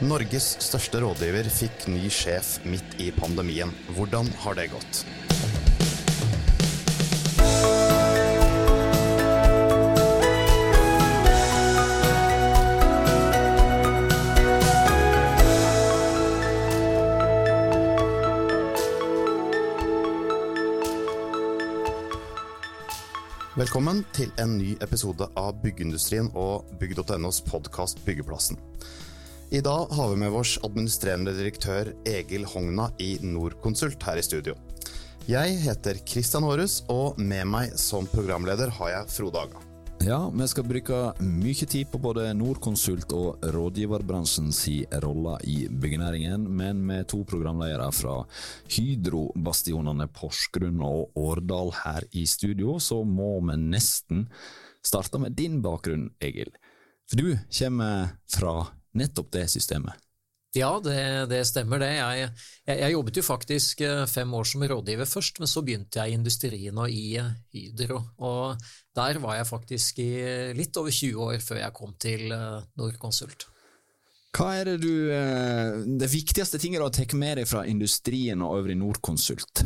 Norges største rådgiver fikk ny sjef midt i pandemien. Hvordan har det gått? Velkommen til en ny episode av Byggeindustrien og bygg.nos podkast Byggeplassen. I dag har vi med oss administrerende direktør Egil Hogna i Norconsult her i studio. Jeg heter Christian Aarhus, og med meg som programleder har jeg Frode Aga. Ja, vi skal bruke mye tid på både Norconsult og rådgiverbransjens rolle i byggenæringen, men med to programledere fra Hydro-bastionene Porsgrunn og Årdal her i studio, så må vi nesten starte med din bakgrunn, Egil. For du kommer fra nettopp det systemet. Ja, det, det stemmer det. Jeg, jeg, jeg, jobbet jo faktisk eh, fem år som rådgiver først, men så begynte jeg i industrien og i eh, Hydro. Og der var jeg faktisk i litt over 20 år før jeg kom til eh, Norconsult. Hva er det du Det viktigste tinget du har tatt med deg fra industrien og over i Norconsult?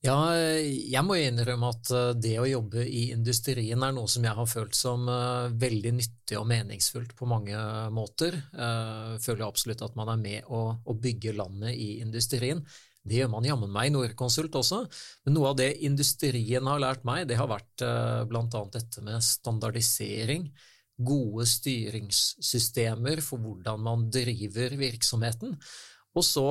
Ja, jeg må innrømme at eh, det å jobbe i industrien er noe som jeg har følt som eh, veldig nyttig og meningsfullt på mange måter. Jeg eh, føler absolutt at man er med å, bygge landet i industrien. Det gjør man jammen meg i Norconsult også, men noe av det industrien har lært meg, det har vært annet dette med standardisering, gode styringssystemer for hvordan man driver virksomheten, og så,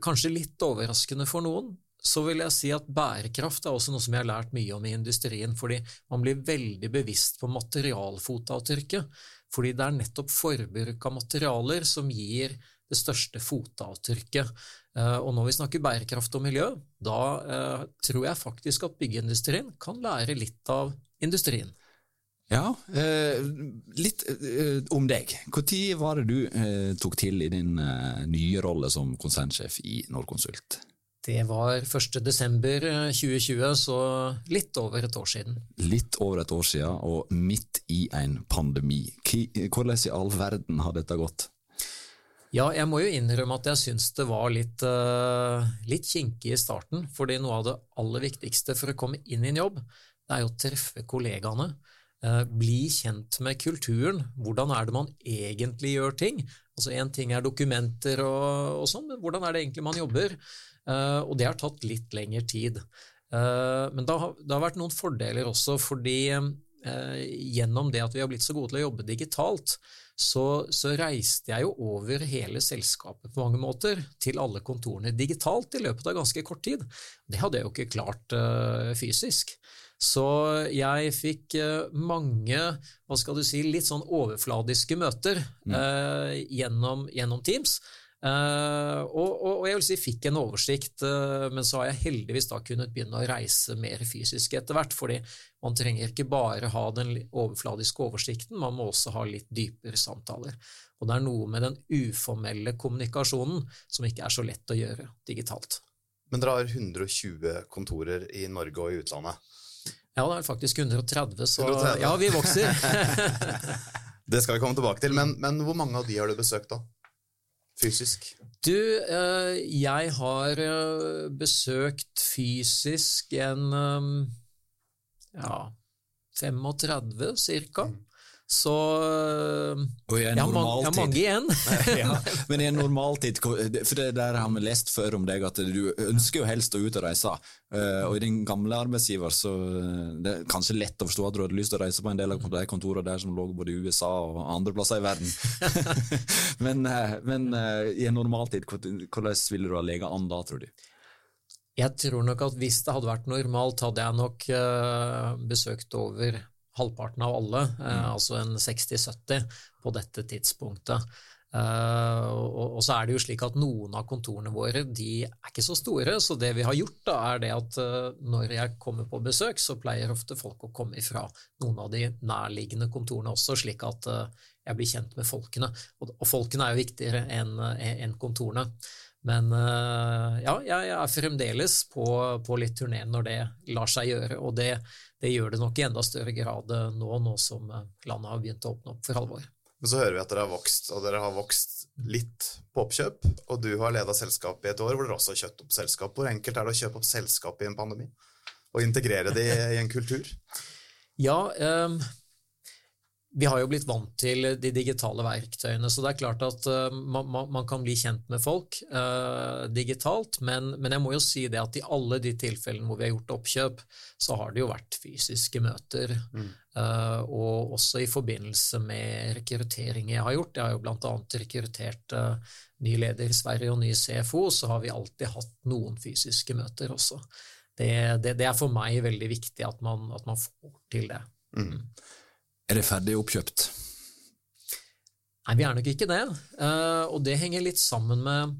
kanskje litt overraskende for noen, så vil jeg si at bærekraft er også noe som jeg har lært mye om i industrien, fordi man blir veldig bevisst på materialfotavtrykket. Fordi det er nettopp forbruk av materialer som gir det største fotavtrykket. Eh, og når vi snakker bærekraft og miljø, da eh, tror jeg faktisk at byggeindustrien kan lære litt av industrien. Ja, eh, litt om deg. Når var det du tok til i din nye rolle som konsernsjef i Norconsult? Det var 1.12.2020, eh, så litt over et år siden. Litt over et år siden, og midt i en pandemi. Hvordan i all verden har dette gått? Ja, jeg må jo innrømme at jeg syns det var litt, uh, litt kinkig i starten. fordi noe av det aller viktigste for å komme inn i en jobb, det er jo å treffe kollegaene. Uh, bli kjent med kulturen. Hvordan er det man egentlig gjør ting? Altså Én ting er dokumenter og, og sånn, men hvordan er det egentlig man jobber? Uh, og det har tatt litt lengre tid. Uh, men det har, det har vært noen fordeler også, fordi uh, gjennom det at vi har blitt så gode til å jobbe digitalt, så, så, reiste jeg jo over hele selskapet på mange måter, til alle kontorene digitalt i løpet av ganske kort tid. Det hadde jeg jo ikke klart fysisk. Så jeg fikk uh, mange hva skal du si, litt sånn overfladiske møter uh, gjennom, gjennom Teams. Eh, og, og, og, jeg vil si fikk en oversikt, eh, men så har jeg heldigvis da kunnet begynne å reise mer fysisk etter hvert, fordi man trenger ikke bare ha den overfladiske oversikten, man må også ha litt dypere samtaler. Og det er noe med den uformelle kommunikasjonen som ikke er så lett å gjøre digitalt. Men dere har 120 kontorer i Norge og i utlandet? Ja, det er faktisk 130, så 130. ja, vi vokser. det skal vi komme tilbake til, men, men hvor mange av de har du besøkt, da? fysisk? Du, eh, jeg har eh, besøkt fysisk en eh, ja, 35 cirka. Mm. Så jeg har mange, mange igjen. ja, men i en normaltid, for det der har vi lest før om deg, at du ønsker jo helst å ut og reise. Uh, og i din gamle arbeidsgiver så det er kanskje lett å forstå at du hadde lyst til å reise på en del av de kontorene der som lå både i USA og andre plasser i verden. men, men i en normaltid, hvordan ville du ha lega an da, tror du? Jeg tror nok at hvis det hadde vært normalt, hadde jeg nok besøkt over halvparten av alle, eh, mm. altså en 60-70 på dette tidspunktet. Uh, og, så er det jo slik at Noen av kontorene våre de er ikke så store, så det vi har gjort, da, er det at uh, når jeg kommer på besøk, så pleier ofte folk å komme ifra noen av de nærliggende kontorene også, slik at uh, jeg blir kjent med folkene. Og, folkene er jo viktigere enn en kontorene. Men ja, jeg er fremdeles på, på litt turné når det lar seg gjøre, og det, det gjør det nok i enda større grad eh, nå, nå som eh, landet har begynt å åpne opp for alvor. Men så hører vi at dere har vokst, og dere har vokst litt på oppkjøp. Og du har leda selskapet i et år hvor dere også har kjøpt opp selskap. Hvor enkelt er det å kjøpe opp selskap i en pandemi? Og integrere det i en kultur? Ja, um vi har jo blitt vant til de digitale verktøyene, så det er klart at man, man, man, kan bli kjent med folk uh, digitalt, men, men, jeg må jo si det at i alle de tilfellene hvor vi har gjort oppkjøp, så har det jo vært fysiske møter. Mm. Uh, og også i forbindelse med rekrutteringer jeg har gjort. Jeg har jo bl.a. rekruttert ny leder i Sverige og ny CFO, så har vi alltid hatt noen fysiske møter også. Det, det, det er for meg veldig viktig at man, at man får til det. Mm. Er det ferdig oppkjøpt? Nei, vi er nok ikke det. Uh, og det henger litt sammen med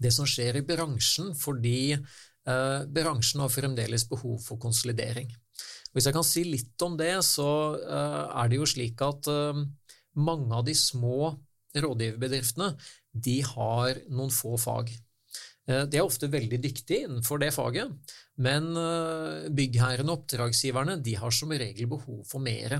det som skjer i bransjen, fordi uh, bransjen har fremdeles behov for konsolidering. Hvis jeg kan si litt om det, så uh, er det jo slik at mange av de små rådgiverbedriftene de har noen få fag. De er ofte veldig dyktige innenfor det faget, men byggherrene og oppdragsgiverne de har som regel behov for mer.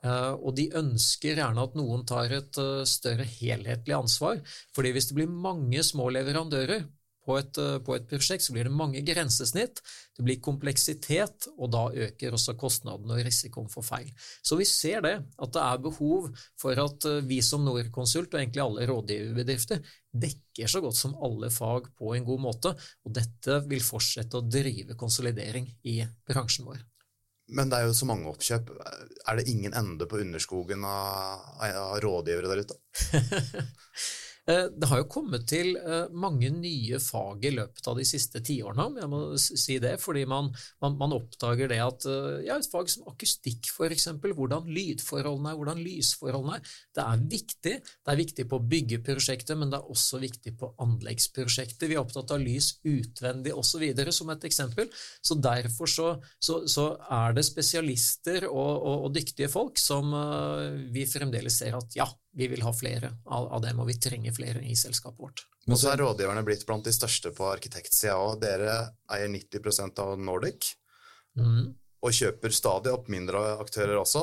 Uh, og de ønsker gjerne at noen tar et større helhetlig ansvar. fordi hvis det blir mange små leverandører på et, uh, på et, prosjekt, så blir det mange grensesnitt, det blir kompleksitet, og da øker også kostnadene og risikoen for feil. Så vi ser det, at det er behov for at vi som Norconsult, og egentlig alle rådgiverbedrifter, dekker så godt som alle fag på en god måte, og dette vil fortsette å drive konsolidering i bransjen vår. Men det er jo så mange oppkjøp. Er det ingen ende på underskogen av, av rådgivere der ute? Eh, det har jo kommet til eh, mange nye fag i løpet av de siste tiårene, om jeg må si det, fordi man, man, man oppdager det at eh, ja, et fag som akustikk, f.eks., hvordan lydforholdene er, hvordan lysforholdene er, det er viktig. Det er viktig på byggeprosjektet, men det er også viktig på anleggsprosjektet. Vi er opptatt av lys utvendig osv., som et eksempel. Så derfor så, så, så er det spesialister og, og, og, dyktige folk som vi fremdeles ser at ja, vi vil ha flere av, dem, og vi trenger flere i selskapet vårt. Og så er rådgiverne blitt blant de største på arkitektsida òg. Dere eier 90 av Nordic, mm. og kjøper stadig opp mindre aktører også.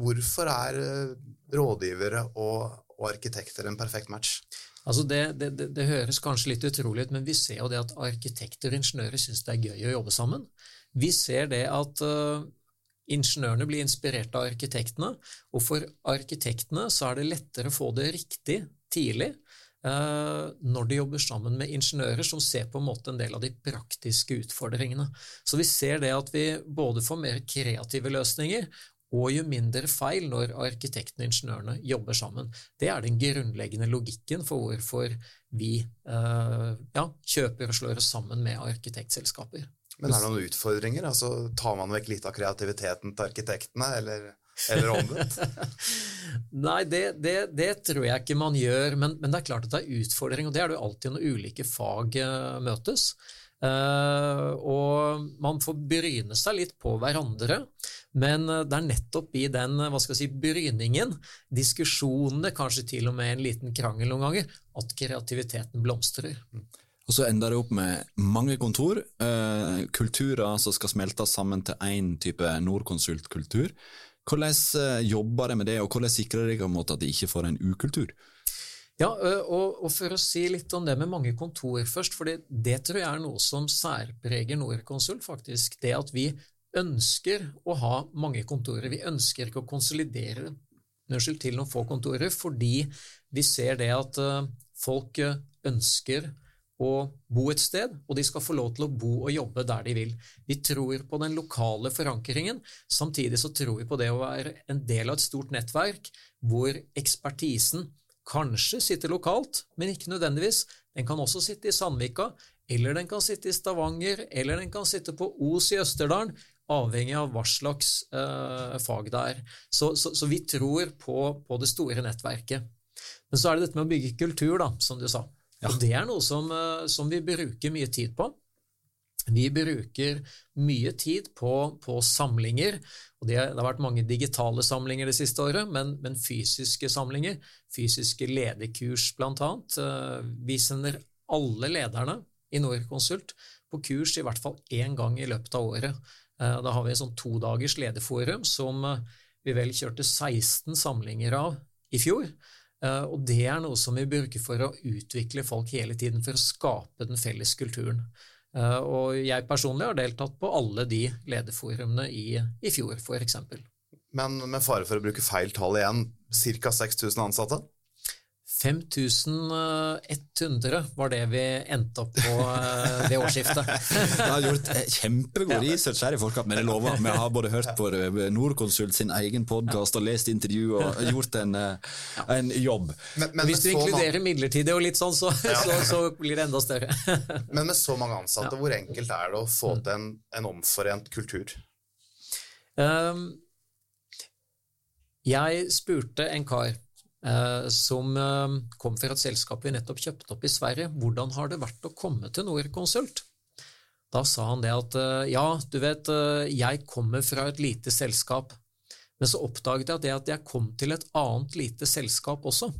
Hvorfor er eh, rådgivere og, og arkitekter en perfekt match? Altså det, det, det, det, høres kanskje litt utrolig ut, men vi ser jo det at arkitekter og ingeniører syns det er gøy å jobbe sammen. Vi ser det at uh, Ingeniørene blir inspirert av arkitektene, og for arkitektene så er det lettere å få det riktig tidlig eh, når de jobber sammen med ingeniører som ser på en måte en del av de praktiske utfordringene. Så vi ser det at vi både får mer kreative løsninger og gjør mindre feil når arkitektene og ingeniørene jobber sammen. Det er den grunnleggende logikken for hvorfor vi eh, ja, kjøper og slår oss sammen med arkitektselskaper. Men er det noen utfordringer? Altså, tar man vekk litt av kreativiteten til arkitektene, eller, eller omvendt? Nei, det, det, det, tror jeg ikke man gjør, men, men, det er klart at det er utfordring, og det er det jo alltid når ulike fag uh, møtes. Uh, og man får bryne seg litt på hverandre, men uh, det er nettopp i den hva skal jeg si, bryningen, diskusjonene, kanskje til og med en liten krangel noen ganger, at kreativiteten blomstrer. Og så ender det opp med mange kontor, eh, kulturer som skal smeltes sammen til én type Norconsult-kultur. Hvordan eh, jobber de med det, og hvordan sikrer de at de ikke får en ukultur? Ja, og, og, For å si litt om det med mange kontor først, for det tror jeg er noe som særpreger Norconsult. faktisk, Det at vi ønsker å ha mange kontorer. Vi ønsker ikke å konsolidere unnskyld, til noen få kontorer, fordi vi ser det at folk ønsker å bo et sted, og de skal få lov til å bo og jobbe der de vil. Vi tror på den lokale forankringen, samtidig så tror vi på det å være en del av et stort nettverk hvor ekspertisen kanskje sitter lokalt, men ikke nødvendigvis. Den kan også sitte i Sandvika, eller den kan sitte i Stavanger, eller den kan sitte på Os i Østerdalen, avhengig av hva slags uh, fag det er. Så, så, så vi tror på, på, det store nettverket. Men så er det dette med å bygge kultur, da, som du sa. Ja. Og det er noe som, eh, som, vi bruker mye tid på. Vi bruker mye tid på, på samlinger, og det, det, har vært mange digitale samlinger det siste året, men, men fysiske samlinger, fysiske lederkurs bl.a. Eh, vi sender alle lederne i Norconsult på kurs i hvert fall én gang i løpet av året. Eh, da har vi en sånn todagers lederforum som vi vel kjørte 16 samlinger av i fjor. Eh, og det er noe som vi bruker for å utvikle folk hele tiden, for å skape den felles kulturen. Eh, og jeg personlig har deltatt på alle de lederforumene i, i fjor, f.eks. Men med fare for å bruke feil tall igjen, ca. 6000 ansatte? 5100 var det vi endte opp på eh, ved årsskiftet. Jeg har gjort eh, kjempegod research her i forkant, men jeg lover, vi har både hørt på Norconsult sin egen podkast og lest intervju og gjort en, eh, en jobb. Men, men Hvis du inkluderer midlertidig og litt sånn, så, ja. så, så, blir det enda større. men med så mange ansatte, hvor enkelt er det å få til en, en omforent kultur? Um, jeg spurte en kar Eh, som eh, kom fra et selskap vi nettopp kjøpte opp i Sverige. Hvordan har det vært å komme til Norconsult? Da sa han det at eh, ja, du vet, jeg kommer fra et lite selskap, men så oppdaget jeg det at jeg kom til et annet lite selskap også.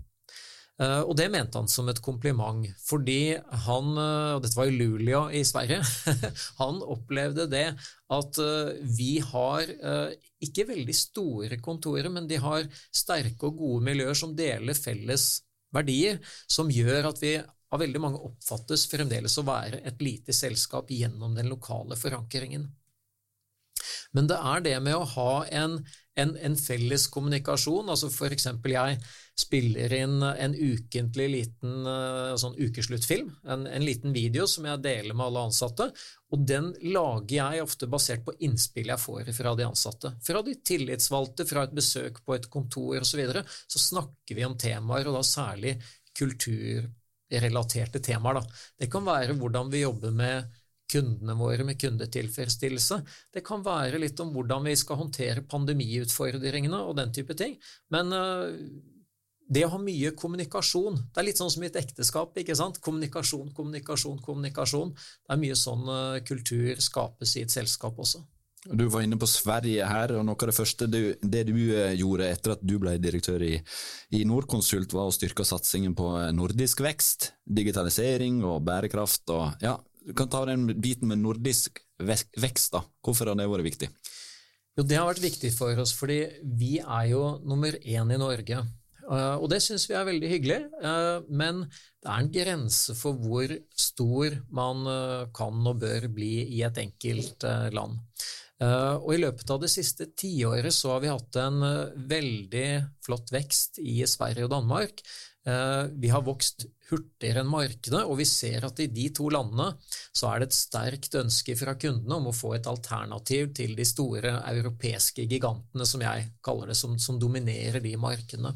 Eh, og det mente han som et kompliment, fordi han, eh, og dette var i Luleå i Sverige, han opplevde det at eh, vi har ikke veldig store kontorer, men de har sterke og gode miljøer som deler felles verdier, som gjør at vi av veldig mange oppfattes fremdeles å være et lite selskap gjennom den lokale forankringen. Men det er det med å ha en, en, en felles kommunikasjon. altså eksempel jeg spiller inn en ukentlig liten eh, sånn ukesluttfilm, en, en, liten video som jeg deler med alle ansatte. Og den lager jeg ofte basert på innspill jeg får fra de ansatte. Fra de tillitsvalgte, fra et besøk på et kontor osv. Så, videre, så snakker vi om temaer, og da særlig kulturrelaterte temaer. Da. Det kan være hvordan vi jobber med kundene våre med kundetilfredsstillelse. Det kan være litt om hvordan vi skal håndtere pandemiutfordringene og den type ting. Men uh, det å ha mye kommunikasjon Det er litt sånn som i et ekteskap. ikke sant? Kommunikasjon, kommunikasjon, kommunikasjon. Det er mye sånn uh, kultur skapes i et selskap også. Du var inne på Sverige her, og noe av det første du, det du eh, gjorde etter at du ble direktør i, i Nordkonsult, var å styrke satsingen på nordisk vekst, digitalisering og bærekraft. og ja, Du kan ta den biten med nordisk vekst. da. Hvorfor har det vært viktig? Jo, Det har vært viktig for oss, fordi vi er jo nummer én i Norge Eh, og det syns vi er veldig hyggelig, eh, men det er en grense for hvor stor man eh, kan og bør bli i et enkelt land. Og I løpet av det siste tiåret så har vi hatt en veldig flott vekst i Sverige og Danmark. Vi har vokst hurtigere enn markedet, og vi ser at i de to landene så er det et sterkt ønske fra kundene om å få et alternativ til de store europeiske gigantene, som jeg kaller det, som, som dominerer de markedene.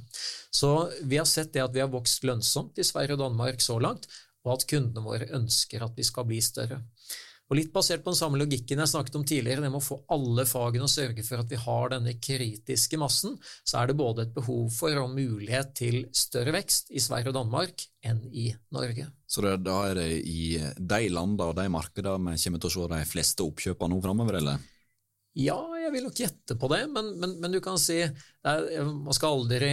Så vi har sett det at vi har vokst lønnsomt i Sverige og Danmark så langt, og at kundene våre ønsker at vi skal bli større. Og Litt basert på den samme logikken jeg snakket om tidligere, det med å få alle fagene og sørge for at vi har denne kritiske massen, så er det både et behov for og mulighet til større vekst i Sverige og Danmark enn i Norge. Så det, da er det i de landene og de markedene vi kommer til å se de fleste oppkjøpene nå framover, eller? Ja, jeg vil nok gjette på det, men, men, men du kan si er, man skal aldri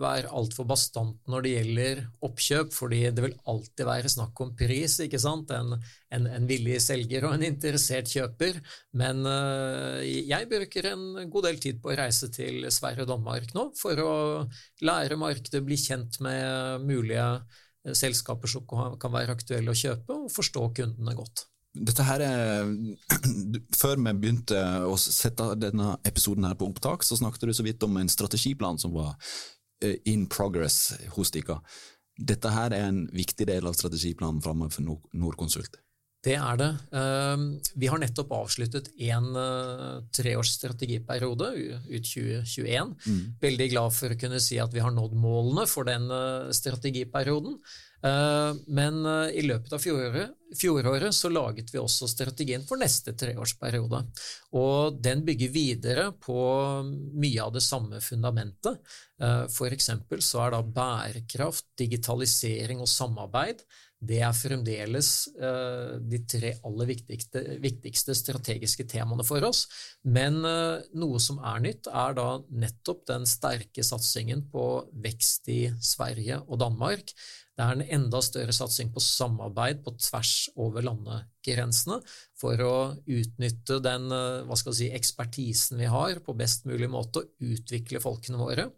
være altfor bastant når det gjelder oppkjøp, fordi det vil alltid være snakk om pris, ikke sant? En, en, en villig selger og en interessert kjøper. Men uh, jeg bruker en god del tid på å reise til Sverige og Danmark nå for å lære markedet, bli kjent med mulige selskaper som kan være aktuelle å kjøpe, og forstå kundene godt. Dette her er, Før vi begynte å sette denne episoden her på opptak, så snakket du så vidt om en strategiplan som var eh, in progress hos dere. Dette her er en viktig del av strategiplanen framover for Nordkonsult? Det er det. Ehm, vi har nettopp avsluttet en eh, treårs strategiperiode ut 2021. Mm. Veldig glad for å kunne si at vi har nådd målene for den eh, strategiperioden. Eh, men eh, i løpet av fjoråret, fjoråret, så laget vi også strategien for neste treårsperiode. Og den bygger videre på mye av det samme fundamentet. F.eks. for eksempel så er da bærekraft, digitalisering og samarbeid det er fremdeles de tre aller viktigste, viktigste, strategiske temaene for oss. Men noe som er nytt, er da nettopp den sterke satsingen på vekst i Sverige og Danmark. Det er en enda større satsing på samarbeid på tvers over landegrensene for å utnytte den eh, si, ekspertisen vi har, på best mulig måte, og utvikle folkene våre.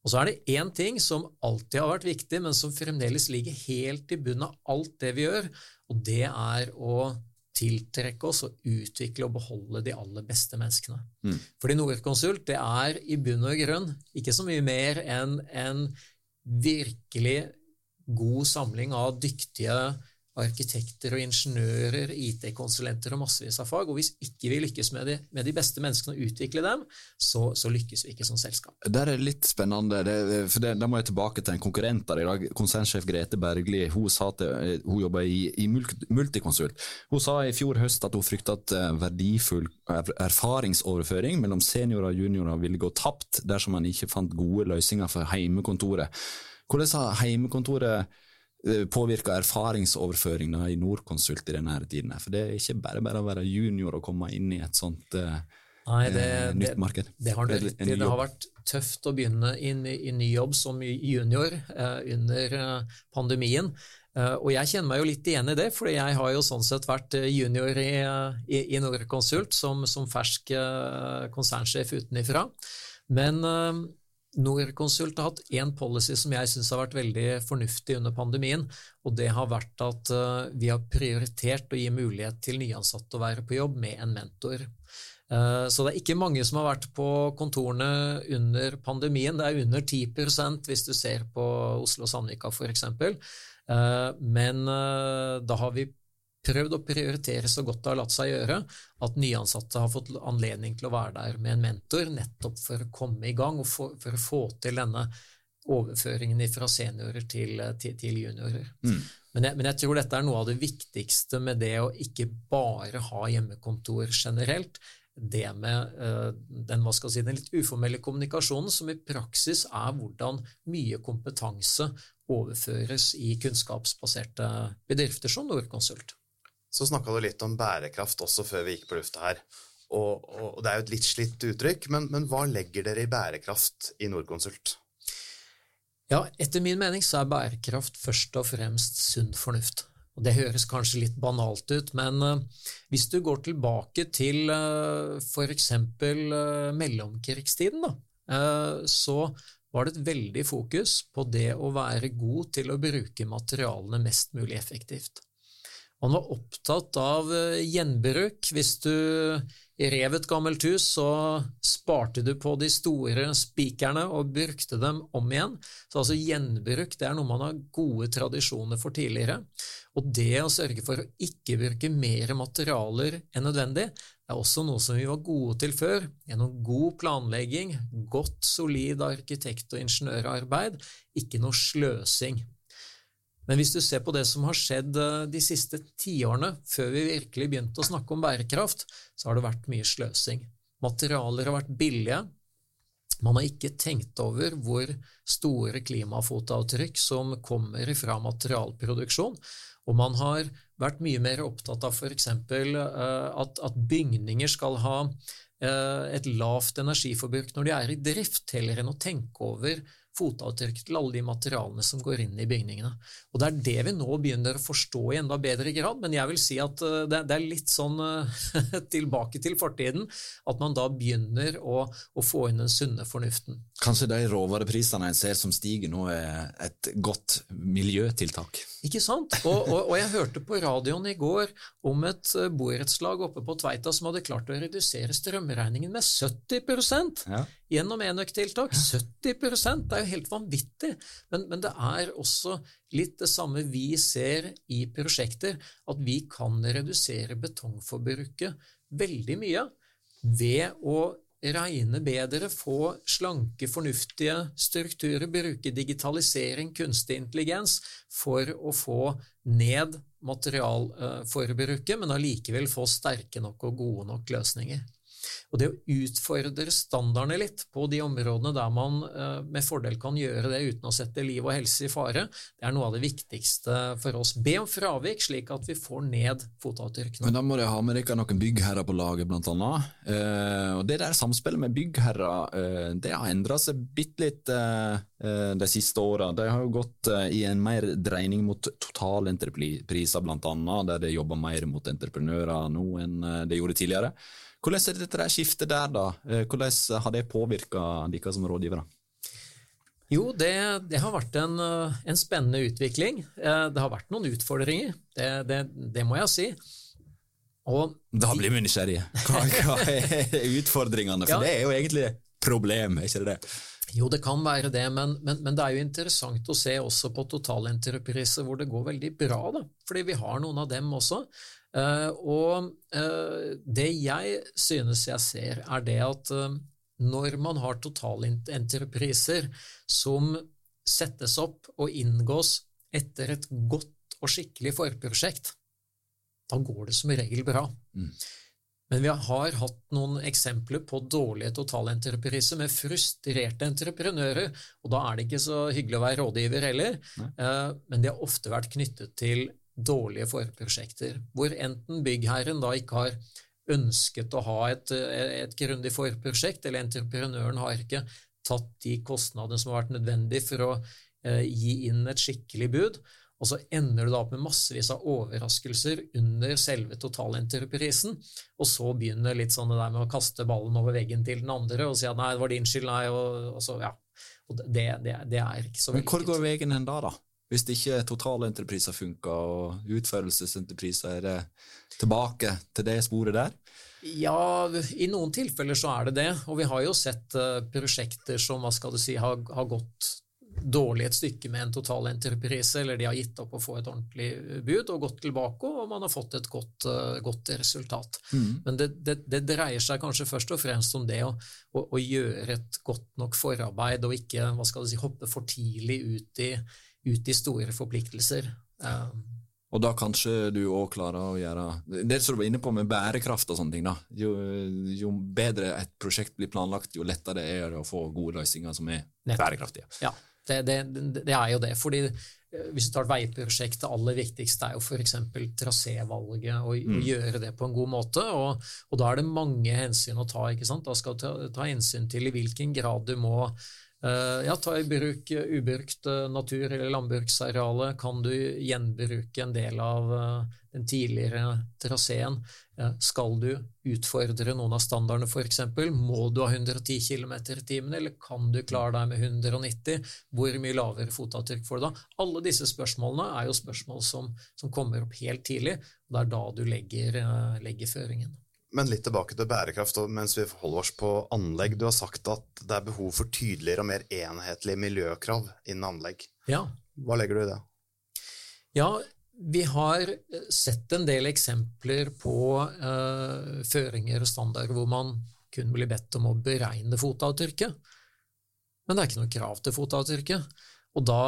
Og så er det én ting som alltid har vært viktig, men som fremdeles ligger helt i bunnen av alt det vi gjør, og det er å tiltrekke oss og utvikle og beholde de aller beste menneskene. Mm. Fordi Norconsult det er i bunn og grunn ikke så mye mer enn en virkelig god samling av dyktige arkitekter og ingeniører, IT-konsulenter og massevis av fag. Og hvis ikke vi lykkes med de, med de beste menneskene og utvikle dem, så, så, lykkes vi ikke som selskap. Det er litt spennende, det, for da må jeg tilbake til en konkurrent der i dag. Konsernsjef Grete Bergli hun, sa til, hun jobber i, i Multiconsult. Hun sa i fjor høst at hun frykta at eh, verdifull erfaringsoverføring mellom seniorer og juniorer ville gå tapt dersom man ikke fant gode løsninger for heimekontoret. Hvordan har heimekontoret Eh, påvirka erfaringsoverføringa i Norconsult i denne tiden. For det er ikke bare bare å være junior og komme inn i et sånt uh, Nei, det, uh, nytt marked. Det, det har, det, det, har vært tøft å begynne i, i ny jobb som junior eh, under pandemien. og jeg kjenner meg jo litt igjen i det, for jeg har jo sånn sett vært junior i, i, i Norconsult som, som fersk konsernsjef utenifra. Men Norconsult har hatt én policy som jeg syns har vært veldig fornuftig under pandemien, og det har vært at uh, vi har prioritert å gi mulighet til nyansatte å være på jobb med en mentor. Uh, så det er ikke mange som har vært på kontorene under pandemien. Det er under 10% hvis du ser på Oslo og Sandvika f.eks. Uh, men da har vi prøvd å prioritere så godt det har latt seg gjøre, at nyansatte har fått anledning til å være der med en mentor, nettopp for å komme i gang og for, for å få til denne overføringen fra seniorer til, til, til juniorer. Mm. Men, jeg, men, jeg, tror dette er noe av det viktigste med det å ikke bare ha hjemmekontor generelt. Det med uh, den, si, den litt uformelle kommunikasjonen, som i praksis er hvordan mye kompetanse overføres i kunnskapsbaserte bedrifter som Norconsult. Så snakka du litt om bærekraft også før vi gikk på lufta her. Og, og det er jo et litt slitt uttrykk, men, men, hva legger dere i bærekraft i Norconsult? Ja, etter min mening så er bærekraft først og fremst sunn fornuft. Og Det høres kanskje litt banalt ut, men uh, hvis du går tilbake til uh, f.eks. Uh, mellomkrigstiden, da, så var det et veldig fokus på det å være god til å bruke materialene mest mulig effektivt. Man var opptatt av eh, gjenbruk. Hvis du rev et gammelt hus, så sparte du på de store spikerne og brukte dem om igjen. Så altså gjenbruk det er noe man har gode tradisjoner for tidligere. Og det å sørge for å ikke bruke mer materialer enn nødvendig, er også noe som vi var gode til før, gjennom god planlegging, godt, solid arkitekt- og ingeniørarbeid, ikke noe sløsing. Men hvis du ser på det som har skjedd eh, de siste tiårene, før vi virkelig begynte å snakke om bærekraft, så har det vært mye sløsing. Materialer har vært billige. Man har ikke tenkt over hvor store klimafotavtrykk som kommer fra materialproduksjon. Og man har vært mye mer opptatt av f.eks. Eh, at, at bygninger skal ha eh, et lavt energiforbruk når de er i drift, heller enn å tenke over fotavtrykk til alle de materialene som går inn i bygningene. Og Det er det vi nå begynner å forstå i enda bedre grad, men jeg vil si at eh, det er litt sånn eh, tilbake til fortiden, at man da begynner å, å få inn den sunne fornuften. Kanskje de råvareprisene en ser som stiger nå, er et godt miljøtiltak? Ikke sant? Og, og, og, jeg hørte på radioen i går om et eh, borettslag oppe på Tveita som hadde klart å redusere strømregningen med 70% ja. gjennom enøktiltak. 70 Det er jo helt vanvittig. Men, men, det er også litt det samme vi ser i prosjekter, at vi kan redusere betongforbruket veldig mye ved å regne bedre, få slanke, fornuftige strukturer, bruke digitalisering, kunstig intelligens, for å få ned materialforbruket, men allikevel få sterke nok og gode nok løsninger. Og det å utfordre standardene litt på de områdene der man uh, med fordel kan gjøre det uten å sette liv og helse i fare, det er noe av det viktigste for oss. Be om fravik, slik at vi får ned fotavtrykkene. Men da må dere ha med dere noen byggherrer på laget, blant annet. Uh, og det der samspillet med byggherrer, uh, det har endra seg bitte litt de siste åra. De har jo gått i en mer dreining mot totalentrepriser, annet, der de jobber mer mot entreprenører nå enn de gjorde tidligere. Hvordan er dette skiftet der, da? Eh, hvordan har det påvirka dere som rådgivere? Jo, det, det har vært en, en, spennende utvikling. Det har vært noen utfordringer, det, det, det må jeg si. Og da blir vi nysgjerrige. Hva, hva, er utfordringene? For ja. det er jo egentlig problem, er ikke det? Jo, det kan være det, men, men, men, det er jo interessant å se også på totalentrepriser hvor det går veldig bra, da, fordi vi har noen av dem også. Uh, og uh, det jeg synes jeg ser, er det at uh, når man har totalentrepriser som settes opp og inngås etter et godt og skikkelig forprosjekt, da går det som regel bra. Mm. Men vi har hatt noen eksempler på dårlige totalentrepriser med frustrerte entreprenører, og da er det ikke så hyggelig å være rådgiver heller, Nei. men de har ofte vært knyttet til dårlige forprosjekter, hvor enten byggherren da ikke har ønsket å ha et, et grundig forprosjekt, eller entreprenøren har ikke tatt de kostnadene som har vært nødvendig for å uh, gi inn et skikkelig bud, og så ender du da opp med massevis av overraskelser under selve totalentreprisen, og så begynner litt sånn det der med å kaste ballen over veggen til den andre og si at nei, det var din skyld, nei, og, og så, ja. Og det, det, det, er ikke så veldig Men hvor går veien hen da, da? Hvis det ikke totalentrepriser funker, og utførelsesentrepriser er det tilbake til det sporet der? Ja, i noen tilfeller så er det det. Og vi har jo sett uh, prosjekter som hva skal du si, har, har gått dårlig et stykke med en total entreprise, eller de har gitt opp å få et ordentlig bud og gått tilbake, og man har fått et godt, uh, godt resultat. Mm. Men det, det, det, dreier seg kanskje først og fremst om det å, å, å, gjøre et godt nok forarbeid, og ikke si, hoppe for tidlig ut i, ut i store forpliktelser. Uh, og da kanskje du òg klarer å gjøre Det som du var inne på med bærekraft og sånne ting. da. Jo, jo, bedre et prosjekt blir planlagt, jo lettere er det å få gode løsninger som er bærekraftige. Ja. Det, det, det, er jo det. fordi eh, hvis du tar et veiprosjekt, det aller viktigste er jo f.eks. trasévalget, og, mm. gjøre det på en god måte. Og, og, da er det mange hensyn å ta. ikke sant? Da skal du ta, ta hensyn til i hvilken grad du må ja, ta i bruk ubrukt uh, natur- eller landbruksarealet. Kan du gjenbruke en del av den tidligere traseen. Skal du utfordre noen av standardene, f.eks.? Må du ha 110 km i timen, eller kan du klare deg med 190? Hvor mye lavere fotavtrykk får du da? Alle disse spørsmålene er jo spørsmål som, som kommer opp helt tidlig, og det er da du legger, eh, legger føringen. Men litt tilbake til bærekraft, mens vi holder oss på anlegg. Du har sagt at det er behov for tydeligere og mer enhetlige miljøkrav innen anlegg. Ja. Hva legger du i det? Ja, vi har eh, sett en del eksempler på eh, føringer og standarder hvor man kun blir bedt om å beregne fotavtrykket, men det er ikke noe krav til fotavtrykket. Og da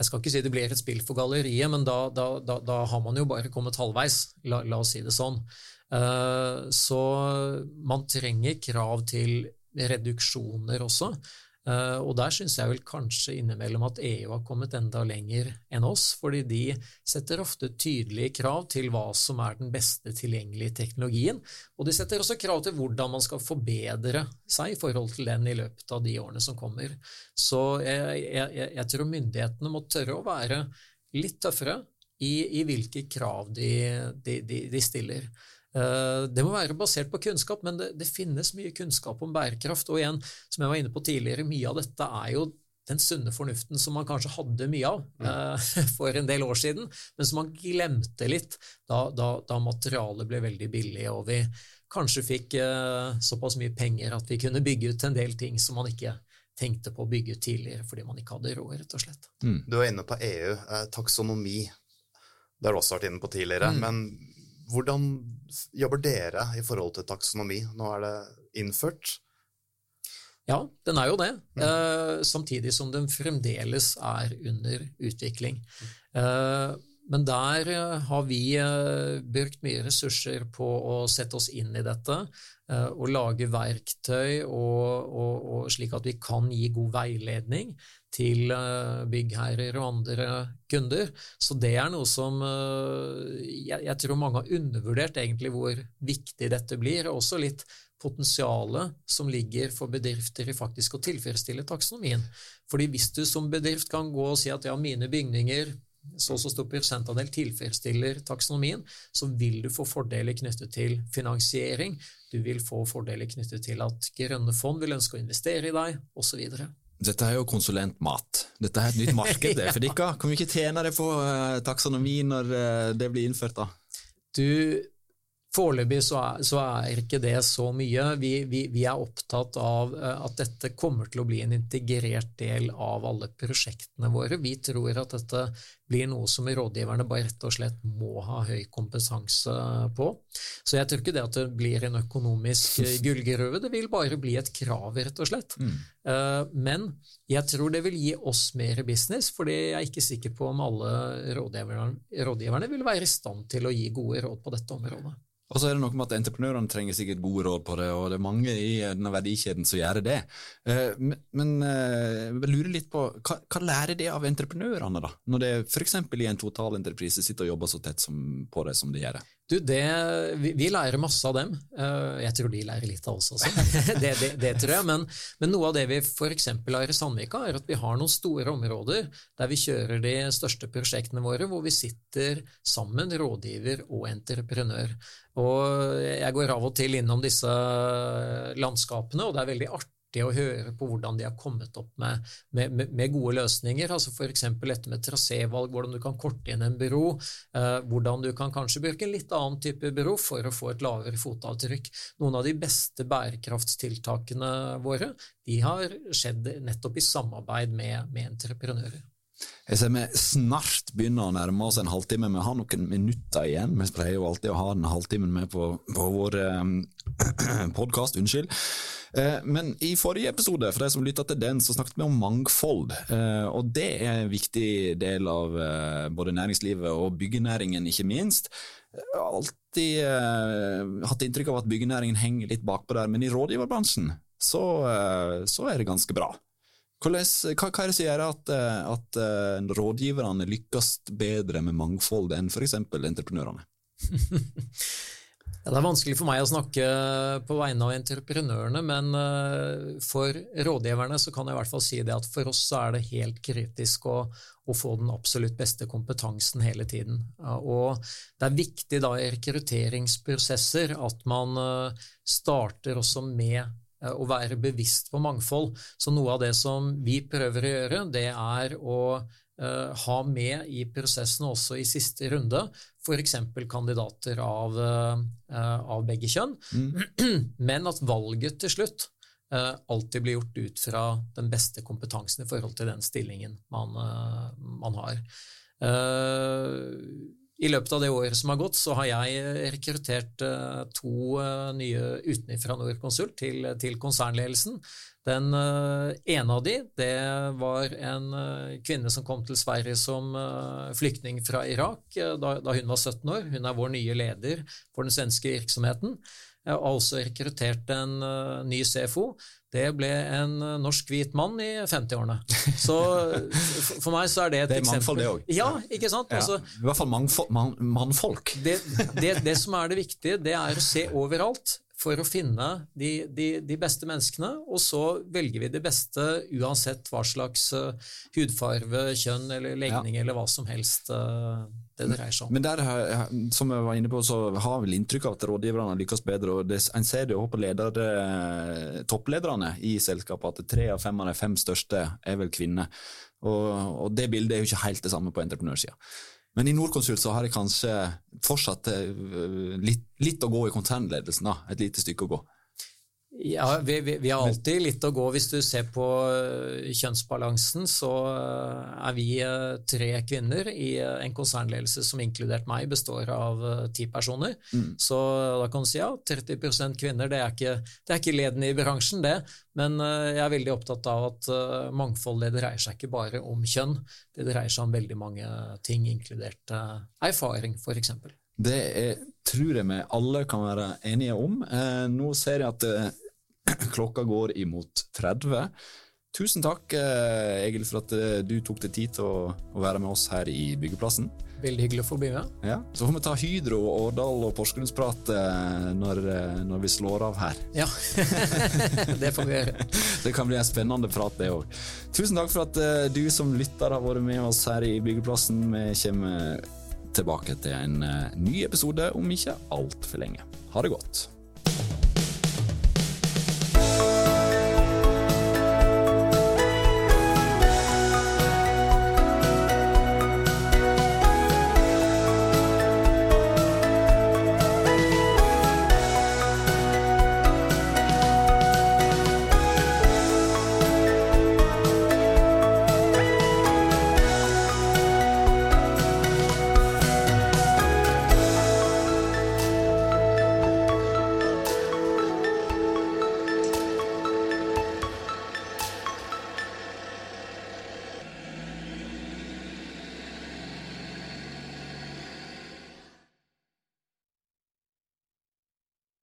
Jeg skal ikke si det blir et spill for galleriet, men da, da, da, da har man jo bare kommet halvveis, la, la oss si det sånn. Uh, så man trenger krav til reduksjoner også. Eh, og der syns jeg vel kanskje innimellom at EU har kommet enda lenger enn oss, fordi de setter ofte tydelige krav til hva som er den beste tilgjengelige teknologien, og de setter også krav til hvordan man skal forbedre seg i forhold til den i løpet av de årene som kommer. Så jeg, jeg, jeg tror myndighetene må tørre å være litt tøffere i, i hvilke krav de, de, de, de stiller. Eh, det må være basert på kunnskap, men det, det, finnes mye kunnskap om bærekraft. Og igjen, som jeg var inne på tidligere, mye av dette er jo den sunne fornuften som man kanskje hadde mye av mm. uh, for en del år siden, men som man glemte litt da, da, da materialet ble veldig billig, og vi kanskje fikk uh, såpass mye penger at vi kunne bygge ut en del ting som man ikke tenkte på å bygge ut tidligere fordi man ikke hadde råd, rett og slett. Mm. Du var inne på EU, eh, taksonomi. Det har du også vært inne på tidligere. Mm. Men hvordan jobber dere i forhold til taksonomi? Nå er det innført. Ja, den er jo det. Mm. Eh, samtidig som den fremdeles er under utvikling. Eh, men der eh, har vi eh, brukt mye ressurser på å sette oss inn i dette eh, og lage verktøy og, og, og slik at vi kan gi god veiledning til byggherrer og andre kunder. Så det er noe som jeg, jeg tror mange har undervurdert egentlig hvor viktig dette blir, og også litt potensialet som ligger for bedrifter i faktisk å tilfredsstille taksonomien. Fordi hvis du som bedrift kan gå og si at ja, mine bygninger så og så stor prosentandel tilfredsstiller taksonomien, så vil du få fordeler knyttet til finansiering, du vil få fordeler knyttet til at grønne fond vil ønske å investere i deg, osv. Dette er jo konsulentmat. Dette er et nytt marked det, for dere. Kan vi ikke tjene det på uh, taksonomi når uh, det blir innført, da? Du, Foreløpig så, så, er ikke det så mye. Vi, vi, vi, er opptatt av eh, at dette kommer til å bli en integrert del av alle prosjektene våre. Vi tror at dette blir noe som rådgiverne bare rett og slett må ha høy kompetanse på. Så jeg tror ikke det at det blir en økonomisk gullgruve, det vil bare bli et krav, rett og slett. Mm. Eh, men jeg tror det vil gi oss mer business, fordi jeg er ikke sikker på om alle rådgiverne, rådgiverne vil være i stand til å gi gode råd på dette området. Og så er det noe med at Entreprenørene trenger sikkert gode råd på det, og det er mange i denne verdikjeden som gjør det. Eh, men eh, jeg lurer litt på, hva, lærer det av entreprenørene, da? Når det f.eks. i en totalentreprise sitter og jobber så tett på det som de gjør? Du, det, vi, vi, lærer masse av dem. Eh, jeg tror de lærer litt av oss også. det, det, det, tror jeg. Men, men, noe av det vi f.eks. har i Sandvika, er at vi har noen store områder der vi kjører de største prosjektene våre, hvor vi sitter sammen, rådgiver og entreprenør. Og jeg går av og til innom disse landskapene, og det er veldig artig artig å høre på hvordan de har kommet opp med, med, med gode løsninger. altså F.eks. dette med trasévalg, hvordan du kan korte inn en bro. Eh, hvordan du kan kanskje bruke en litt annen type bro for å få et lavere fotavtrykk. Noen av de beste bærekraftstiltakene våre de har skjedd nettopp i samarbeid med, med entreprenører. Jeg ser vi snart begynner å nærme oss en halvtime. Vi har noen minutter igjen. Vi pleier jo alltid å ha den halvtimen med på, på vår eh, podkast. Unnskyld. Eh, men i forrige episode, for de som lytta til den, så snakket vi om mangfold. Eh, og det er en viktig del av eh, både næringslivet og byggenæringen, ikke minst. Alltid hatt inntrykk av at byggenæringen henger litt bakpå der, men i rådgiverbransjen så, så er det ganske bra. Hva, hva, er det som gjør at, at rådgiverne lykkes bedre med mangfold enn f.eks. entreprenørene? Det er vanskelig for meg å snakke på vegne av entreprenørene, men eh, for rådgiverne så kan jeg i hvert fall si det at for oss så er det helt kritisk å, å få den absolutt beste kompetansen hele tiden. Og det er viktig da i rekrutteringsprosesser at man eh, starter også med eh, å være bevisst på mangfold. Så noe av det som vi prøver å gjøre, det er å uh, ha med i prosessen også i siste runde, f.eks. kandidater av, uh, av, begge kjønn, mm. men at valget til slutt uh, alltid blir gjort ut fra den beste kompetansen i forhold til den stillingen man, man har. I løpet av det året som har gått, så har jeg rekruttert to nye utenfra Norconsult til, til konsernledelsen. Den ene av de, det var en kvinne som kom til Sverige som flyktning fra Irak da, da, hun var 17 år. Hun er vår nye leder for den svenske virksomheten. Jeg har også rekruttert en ny CFO. Det ble en norsk hvit mann i 50-årene. Så for meg så er det et eksempel. Det er mannfold, det òg. Ja, ikke sant? Ja. Altså, I hvert fall mannfolk. Det, det, det som er det viktige, det er å se overalt for å finne de, de, de, beste menneskene, og så velger vi de beste uansett hva slags uh, hudfarve, kjønn eller legning ja. eller hva som helst uh, det dreier seg om. Men der, som jeg var inne på, så har vel inntrykk av at rådgiverne lykkes bedre. og det, En ser det jo på leder, uh, topplederne i selskapet at tre av fem av de fem største er vel kvinner. Og, og det bildet er jo ikke helt det samme på entreprenørsida. Men i Norconsult så har jeg kanskje fortsatt eh, litt, litt å gå i konsernledelsen. Et lite stykke å gå. Ja, vi, vi, vi, har alltid litt å gå. Hvis du ser på eh, kjønnsbalansen, så eh, er vi tre kvinner i en konsernledelse som inkludert meg består av ti personer. Mm. Så da kan du si ja, 30% kvinner, det er, ikke, det er ikke ledende i bransjen, det. Men jeg er veldig opptatt av at mangfold det dreier seg ikke bare om kjønn. Det dreier seg om veldig mange ting, inkludert erfaring, f.eks. Det er, tror jeg vi alle kan være enige om. Eh, nå ser jeg at eh, klokka går imot 30. Tusen takk, eh, Egil, for at eh, du tok deg tid til å, å, være med oss her i byggeplassen. Veldig hyggelig å få bli med. Ja, Så får vi ta Hydro, Årdal og Porsgrunnsprat eh, når, når, vi slår av her. Ja, det får vi gjøre. det kan bli en spennende prat, det òg. Tusen takk for at du som lytter har vært med oss her i byggeplassen. Vi kommer tilbake til en eh, ny episode om ikke altfor lenge. Ha det godt.